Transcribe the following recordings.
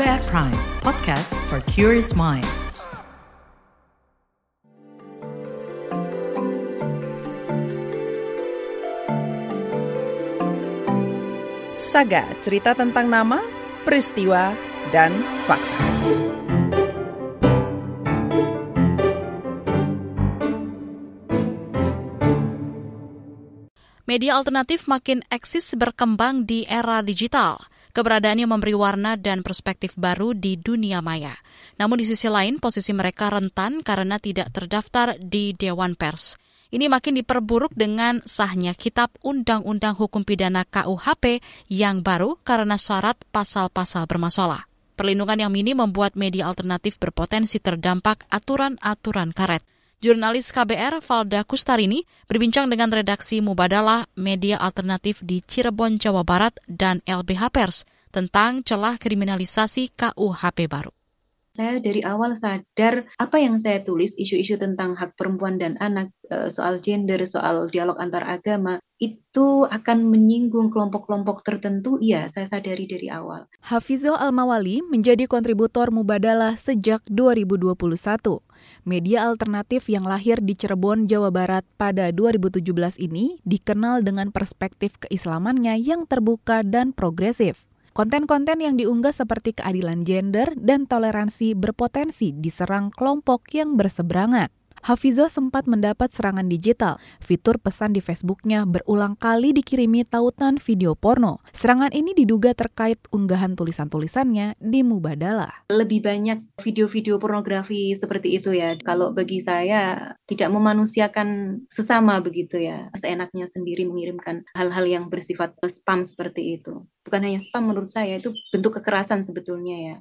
KBR Prime, podcast for curious mind. Saga, cerita tentang nama, peristiwa, dan fakta. Media alternatif makin eksis berkembang di era digital. Keberadaannya memberi warna dan perspektif baru di dunia maya. Namun di sisi lain, posisi mereka rentan karena tidak terdaftar di Dewan Pers. Ini makin diperburuk dengan sahnya Kitab Undang-Undang Hukum Pidana KUHP yang baru karena syarat pasal-pasal bermasalah. Perlindungan yang minim membuat media alternatif berpotensi terdampak aturan-aturan karet. Jurnalis KBR Valda Kustarini berbincang dengan redaksi Mubadalah Media Alternatif di Cirebon, Jawa Barat dan LBH Pers tentang celah kriminalisasi KUHP baru. Saya dari awal sadar apa yang saya tulis, isu-isu tentang hak perempuan dan anak, eh, soal gender, soal dialog antar agama, itu akan menyinggung kelompok-kelompok tertentu, iya saya sadari dari awal. Hafizul Al-Mawali menjadi kontributor Mubadalah sejak 2021. Media alternatif yang lahir di Cirebon, Jawa Barat pada 2017 ini dikenal dengan perspektif keislamannya yang terbuka dan progresif. Konten-konten yang diunggah seperti keadilan gender dan toleransi berpotensi diserang kelompok yang berseberangan. Hafizo sempat mendapat serangan digital. Fitur pesan di Facebooknya berulang kali dikirimi tautan video porno. Serangan ini diduga terkait unggahan tulisan-tulisannya di Mubadala. Lebih banyak video-video pornografi seperti itu ya. Kalau bagi saya tidak memanusiakan sesama begitu ya. Seenaknya sendiri mengirimkan hal-hal yang bersifat spam seperti itu. Bukan hanya spam menurut saya, itu bentuk kekerasan sebetulnya ya.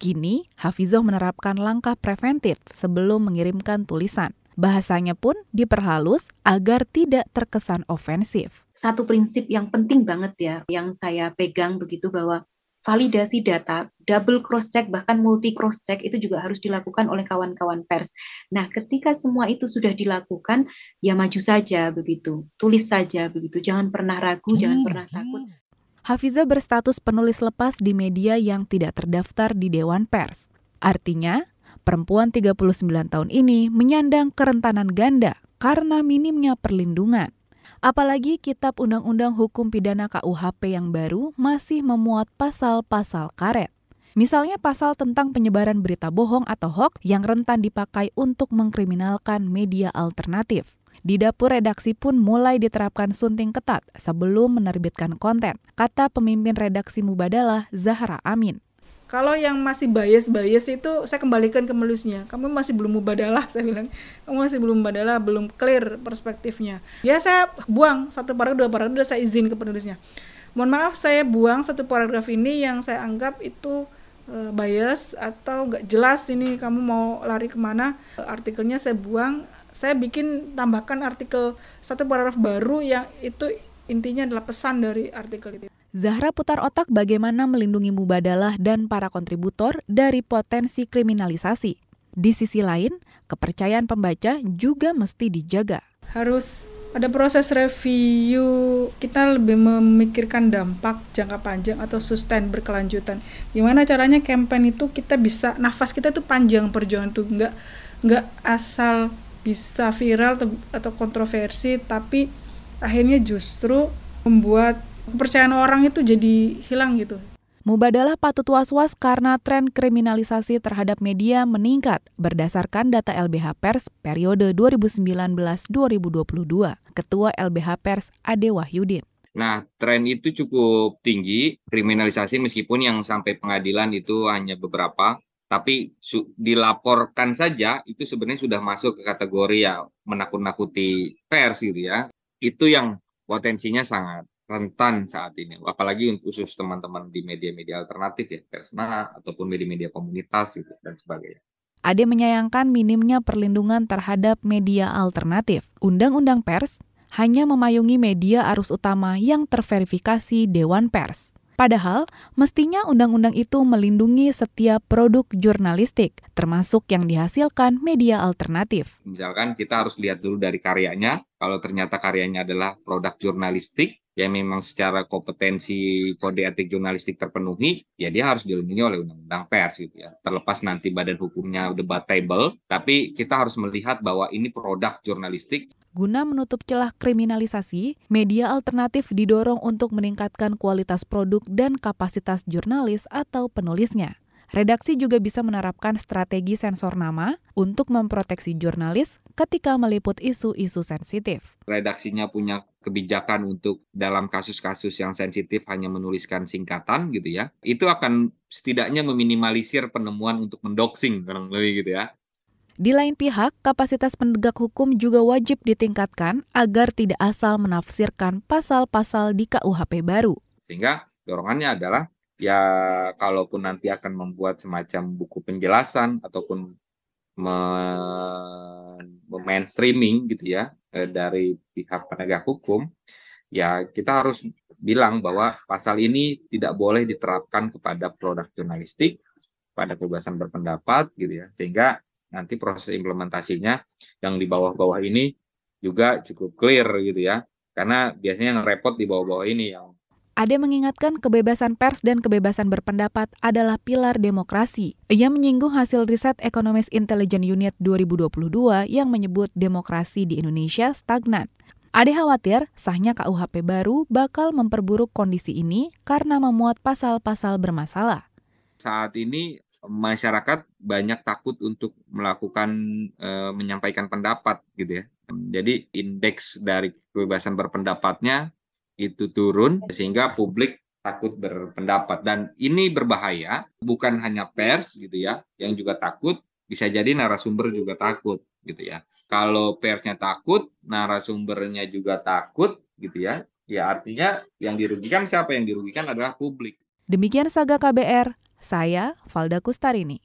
Kini, Hafizoh menerapkan langkah preventif sebelum mengirimkan tulisan. Bahasanya pun diperhalus agar tidak terkesan ofensif. Satu prinsip yang penting banget ya, yang saya pegang begitu bahwa validasi data, double cross check bahkan multi cross check itu juga harus dilakukan oleh kawan-kawan pers. Nah, ketika semua itu sudah dilakukan, ya maju saja begitu, tulis saja begitu, jangan pernah ragu, jangan pernah takut. Hafiza berstatus penulis lepas di media yang tidak terdaftar di Dewan Pers. Artinya, perempuan 39 tahun ini menyandang kerentanan ganda karena minimnya perlindungan. Apalagi Kitab Undang-Undang Hukum Pidana KUHP yang baru masih memuat pasal-pasal karet. Misalnya pasal tentang penyebaran berita bohong atau hoax yang rentan dipakai untuk mengkriminalkan media alternatif. Di dapur redaksi pun mulai diterapkan sunting ketat sebelum menerbitkan konten, kata pemimpin redaksi Mubadalah Zahra Amin. Kalau yang masih bias-bias itu saya kembalikan ke menulisnya. Kamu masih belum mubadalah, saya bilang. Kamu masih belum mubadalah, belum clear perspektifnya. Ya saya buang satu paragraf, dua paragraf, saya izin ke penulisnya. Mohon maaf saya buang satu paragraf ini yang saya anggap itu uh, bias atau nggak jelas ini kamu mau lari ke mana. Artikelnya saya buang, saya bikin tambahkan artikel satu paragraf baru yang itu intinya adalah pesan dari artikel itu. Zahra putar otak bagaimana melindungi mubadalah dan para kontributor dari potensi kriminalisasi. Di sisi lain, kepercayaan pembaca juga mesti dijaga. Harus ada proses review, kita lebih memikirkan dampak jangka panjang atau sustain berkelanjutan. Gimana caranya campaign itu kita bisa nafas kita itu panjang perjuangan itu nggak nggak asal bisa viral atau, atau kontroversi tapi akhirnya justru membuat kepercayaan orang itu jadi hilang gitu. Mubadalah patut was-was karena tren kriminalisasi terhadap media meningkat berdasarkan data LBH Pers periode 2019-2022. Ketua LBH Pers Ade Wahyudin. Nah, tren itu cukup tinggi, kriminalisasi meskipun yang sampai pengadilan itu hanya beberapa, tapi dilaporkan saja itu sebenarnya sudah masuk ke kategori ya menakut-nakuti pers gitu ya. Itu yang potensinya sangat rentan saat ini. Apalagi untuk khusus teman-teman di media-media alternatif ya, persna ataupun media-media komunitas gitu dan sebagainya. Ade menyayangkan minimnya perlindungan terhadap media alternatif. Undang-undang pers hanya memayungi media arus utama yang terverifikasi Dewan Pers. Padahal, mestinya undang-undang itu melindungi setiap produk jurnalistik, termasuk yang dihasilkan media alternatif. Misalkan kita harus lihat dulu dari karyanya, kalau ternyata karyanya adalah produk jurnalistik, ya memang secara kompetensi kode etik jurnalistik terpenuhi, ya dia harus dilindungi oleh undang-undang pers gitu ya. Terlepas nanti badan hukumnya debatable, tapi kita harus melihat bahwa ini produk jurnalistik Guna menutup celah kriminalisasi, media alternatif didorong untuk meningkatkan kualitas produk dan kapasitas jurnalis atau penulisnya. Redaksi juga bisa menerapkan strategi sensor nama untuk memproteksi jurnalis ketika meliput isu-isu sensitif. Redaksinya punya kebijakan untuk dalam kasus-kasus yang sensitif hanya menuliskan singkatan gitu ya. Itu akan setidaknya meminimalisir penemuan untuk mendoxing kurang lebih gitu ya. Di lain pihak, kapasitas penegak hukum juga wajib ditingkatkan agar tidak asal menafsirkan pasal-pasal di KUHP baru. Sehingga dorongannya adalah ya kalaupun nanti akan membuat semacam buku penjelasan ataupun mainstreaming gitu ya eh, dari pihak penegak hukum, ya kita harus bilang bahwa pasal ini tidak boleh diterapkan kepada produk jurnalistik, pada kebebasan berpendapat gitu ya, sehingga nanti proses implementasinya yang di bawah-bawah ini juga cukup clear gitu ya. Karena biasanya yang repot di bawah-bawah ini yang Ade mengingatkan kebebasan pers dan kebebasan berpendapat adalah pilar demokrasi. Ia menyinggung hasil riset Economist Intelligence Unit 2022 yang menyebut demokrasi di Indonesia stagnan. Ade khawatir sahnya KUHP baru bakal memperburuk kondisi ini karena memuat pasal-pasal bermasalah. Saat ini masyarakat banyak takut untuk melakukan e, menyampaikan pendapat gitu ya. Jadi indeks dari kebebasan berpendapatnya itu turun sehingga publik takut berpendapat dan ini berbahaya bukan hanya pers gitu ya yang juga takut bisa jadi narasumber juga takut gitu ya. Kalau persnya takut, narasumbernya juga takut gitu ya. Ya artinya yang dirugikan siapa? Yang dirugikan adalah publik. Demikian Saga KBR, saya Valda Kustarini.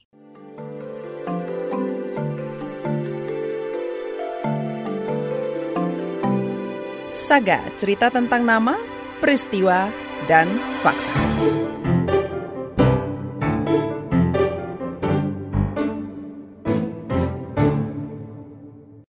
Saga, cerita tentang nama, peristiwa, dan fakta.